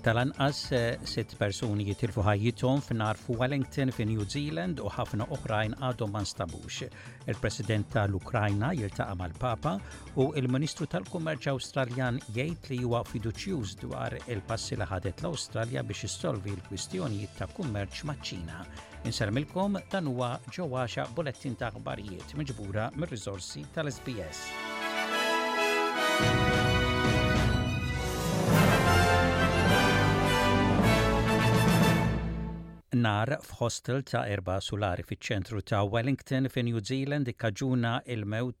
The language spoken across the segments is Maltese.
Tal-anqas eh, sitt persuni jitilfu ħajjithom f'nar f'Wellington fi New Zealand u ħafna oħrajn għadhom ma nstabux. Il-President tal-Ukrajna jiltaqa' mal-Papa u il-Ministru tal-Kummerċ Awstraljan jgħid li huwa fiduċjuż dwar il-passi li ħadet l-Awstralja biex issolvi l-kwistjonijiet ta' kummerċ maċ-Ċina. Inselmilkom dan huwa ġewwaxa bulettin ta' aħbarijiet miġbura mir-riżorsi tal-SBS. nar f'hostel ta' erba' sulari fiċ-ċentru ta' Wellington fi New Zealand ikkaġuna il-mewt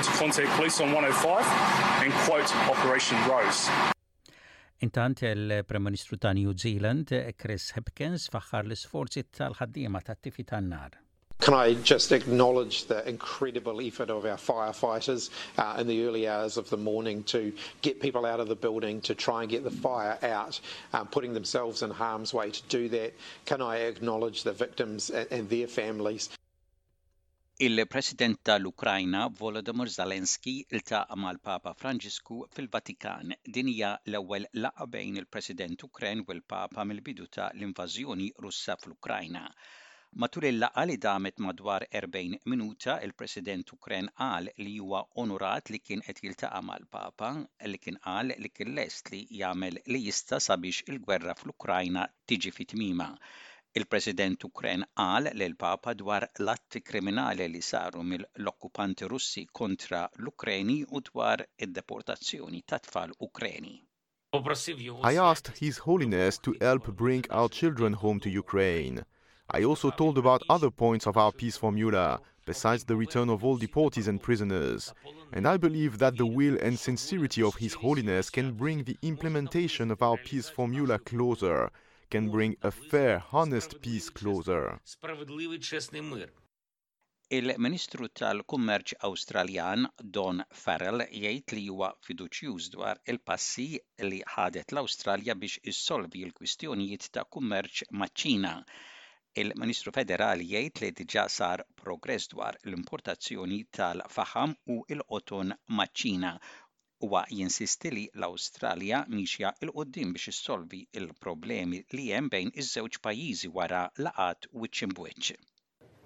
to contact police on 105 and quote Operation Rose. Intant il-Prem New Zealand, Chris Hipkins, faħħar l-sforzi tal-ħaddiema tat-tifi tan-nar. Can I just acknowledge the incredible effort of our firefighters uh, in the early hours of the morning to get people out of the building, to try and get the fire out, um, putting themselves in harm's way to do that? Can I acknowledge the victims and, and their families? Il-President tal-Ukrajna, Volodymyr Zelensky, ltaqa' mal-Papa Franġisku fil-Vatikan. Din hija l-ewwel laqgħa bejn il-President Ukren u l-Papa mill-bidu ta' l-invażjoni Russa fl-Ukrajna. Matul il-laqgħa li damet madwar 40 minuta, il-President Ukren qal li huwa onurat li kien qed jiltaqa' mal-Papa, li kien qal li kien lest li jagħmel li jista' sabiex il-gwerra fl-Ukrajna tiġi fi tmiemha. Il-President Ukren qal li l-Papa dwar l-atti kriminali li saru mill-okkupanti Russi kontra l-Ukreni u dwar id-deportazzjoni ta' tfal Ukreni. I asked His Holiness to help bring our children home to Ukraine. I also told about other points of our peace formula, besides the return of all deportees and prisoners. And I believe that the will and sincerity of His Holiness can bring the implementation of our peace formula closer, can bring a fair, honest peace closer. Il-Ministru tal-Kummerċ Awstraljan, Don Farrell, jgħid li huwa fiduċjuż dwar il-passi li ħadet l-Awstralja biex issolvi l-kwistjonijiet ta' kummerċ maċ-Ċina. Il-Ministru Federali jgħid li diġà sar progress dwar l-importazzjoni tal-faħam u l-qoton maċ-Ċina Huwa jinsisti li l-Awstralja miexja 'l quddiem biex issolvi l-problemi li hemm bejn iż-żewġ pajjiżi wara laqgħat wiċċ imb wiċċ.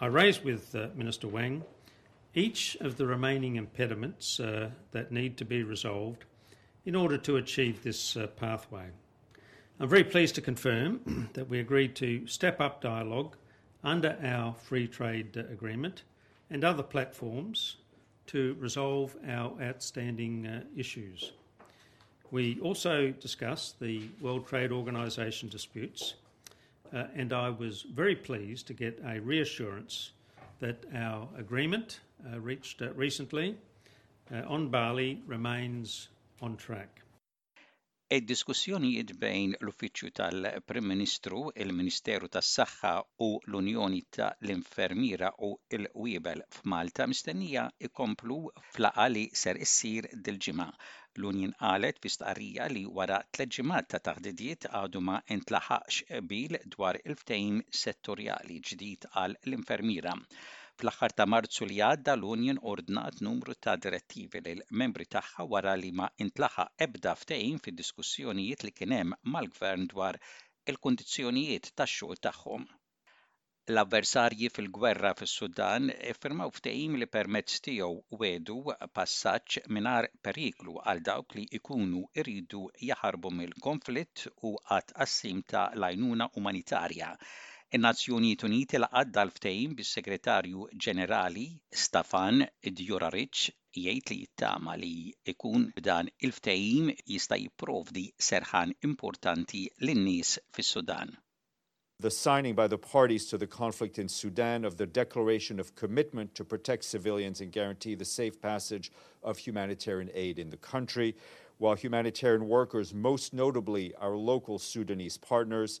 I raised with Minister Wang each of the remaining impediments that need to be resolved in order to achieve this pathway. I'm very pleased to confirm that we agreed to step up dialogue under our free trade agreement and other platforms to resolve our outstanding uh, issues. We also discussed the World Trade Organization disputes, uh, and I was very pleased to get a reassurance that our agreement uh, reached uh, recently uh, on Bali remains on track. Id-diskussjonijiet bejn l-Uffiċċju tal-Prim Ministru, il-Ministeru tas-Saħħa u l-Unjoni ta' l-Infermiera u l-Qwiebel f'Malta mistennija jkomplu f'laqgħa li ser issir dil-ġimgħa. L-Union qalet fi stqarrija li wara tliet ġimgħat ta' taħdidiet għadu ma ntlaħaqx qbil dwar il-ftehim settorjali ġdid għal l-infermiera. Fl-aħħar ta' Marzu li għadda, l-Union ordnat numru ta' direttivi lill-membri tagħha wara li ma intlaħaq ebda ftehim fid-diskussjonijiet li kien hemm mal-Gvern dwar il-kundizzjonijiet tax-xogħol tagħhom. L-avversarji fil-gwerra fis-Sudan iffirmaw ftehim li permezz tiegħu wegħdu passaġġ mingħajr periklu għal dawk li jkunu jridu jaħarbu mill-konflitt u għat-tqassim ta' l-għajnuna umanitarja In-Nazzjonijiet Uniti laqgħet dal-ftehim bis-Segretarju Ġenerali Staffan Djuraric jgħid li jittama li jkun b'dan il-ftehim jista' jipprovdi serħan importanti lin-nies fis-Sudan. The signing by the parties to the conflict in Sudan of the Declaration of Commitment to protect civilians and guarantee the safe passage of humanitarian aid in the country, while humanitarian workers most notably our local Sudanese partners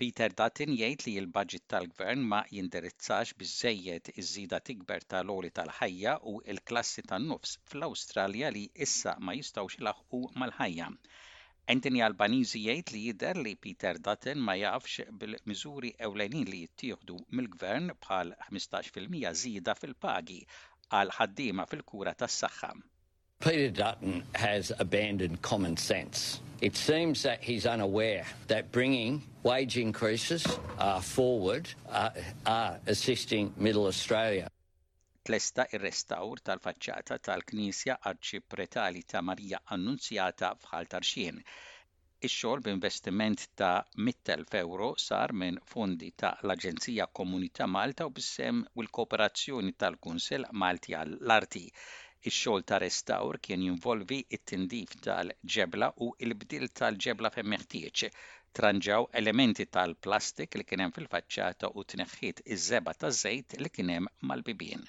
Peter Dutton jgħid li l-baġit tal-Gvern ma jindirizzax biżżejjed iż-żieda tikber ta' l-għoli tal-ħajja u l-klassi tan-nofs fl-Awstralja li issa ma jistgħux ilaħħqu mal-ħajja. Anthony Albanese jgħid li jidher li Peter Dutton ma jafx bil-miżuri ewlenin li jittieħdu mill-Gvern bħal 15 fil-mija żieda fil-pagi għall-ħaddiema fil-kura tas-saħħa. Peter Dutton has abandoned common sense. It seems that he's unaware that bringing wage increases forward are assisting middle Australia. Tlesta r-restawr tal-faċċata tal-Knisja Arċipretali ta' Marija Annunzjata f'Ħal Tarxien. Ix-xogħol b'investiment ta' 100,000 ewro sar minn fondi ta' l-Aġenzija Komuni ta' Malta u bis-sehem u l-kooperazzjoni tal-Kunsill Malti għall-Arti. Ix-xogħol ta' restawr kien jinvolvi t-tindif tal-ġebla u l-bdil tal-ġebla fejn meħtieġ. Tranġaw elementi tal-plastik li kien hemm fil-faċċata u tneħħiet iż-żebgħa taż-żejt li kien hemm mal-bibien.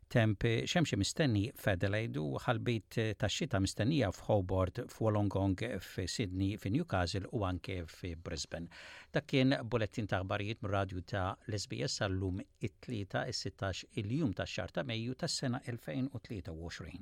Temp xemxi mistenni f'Adelaide u ħalbit tax-xita mistennija f'Hobart, f'Wollongong, fi Sydney, fi Newcastle u anke fi Brisbane. Dak kien Bulettin ta' Aħbarijiet mir-Radju ta' l-SBS għal-lum it-Tlieta, is-sittax il-jum tax-xahar ta' Mejju tas-sena 2023.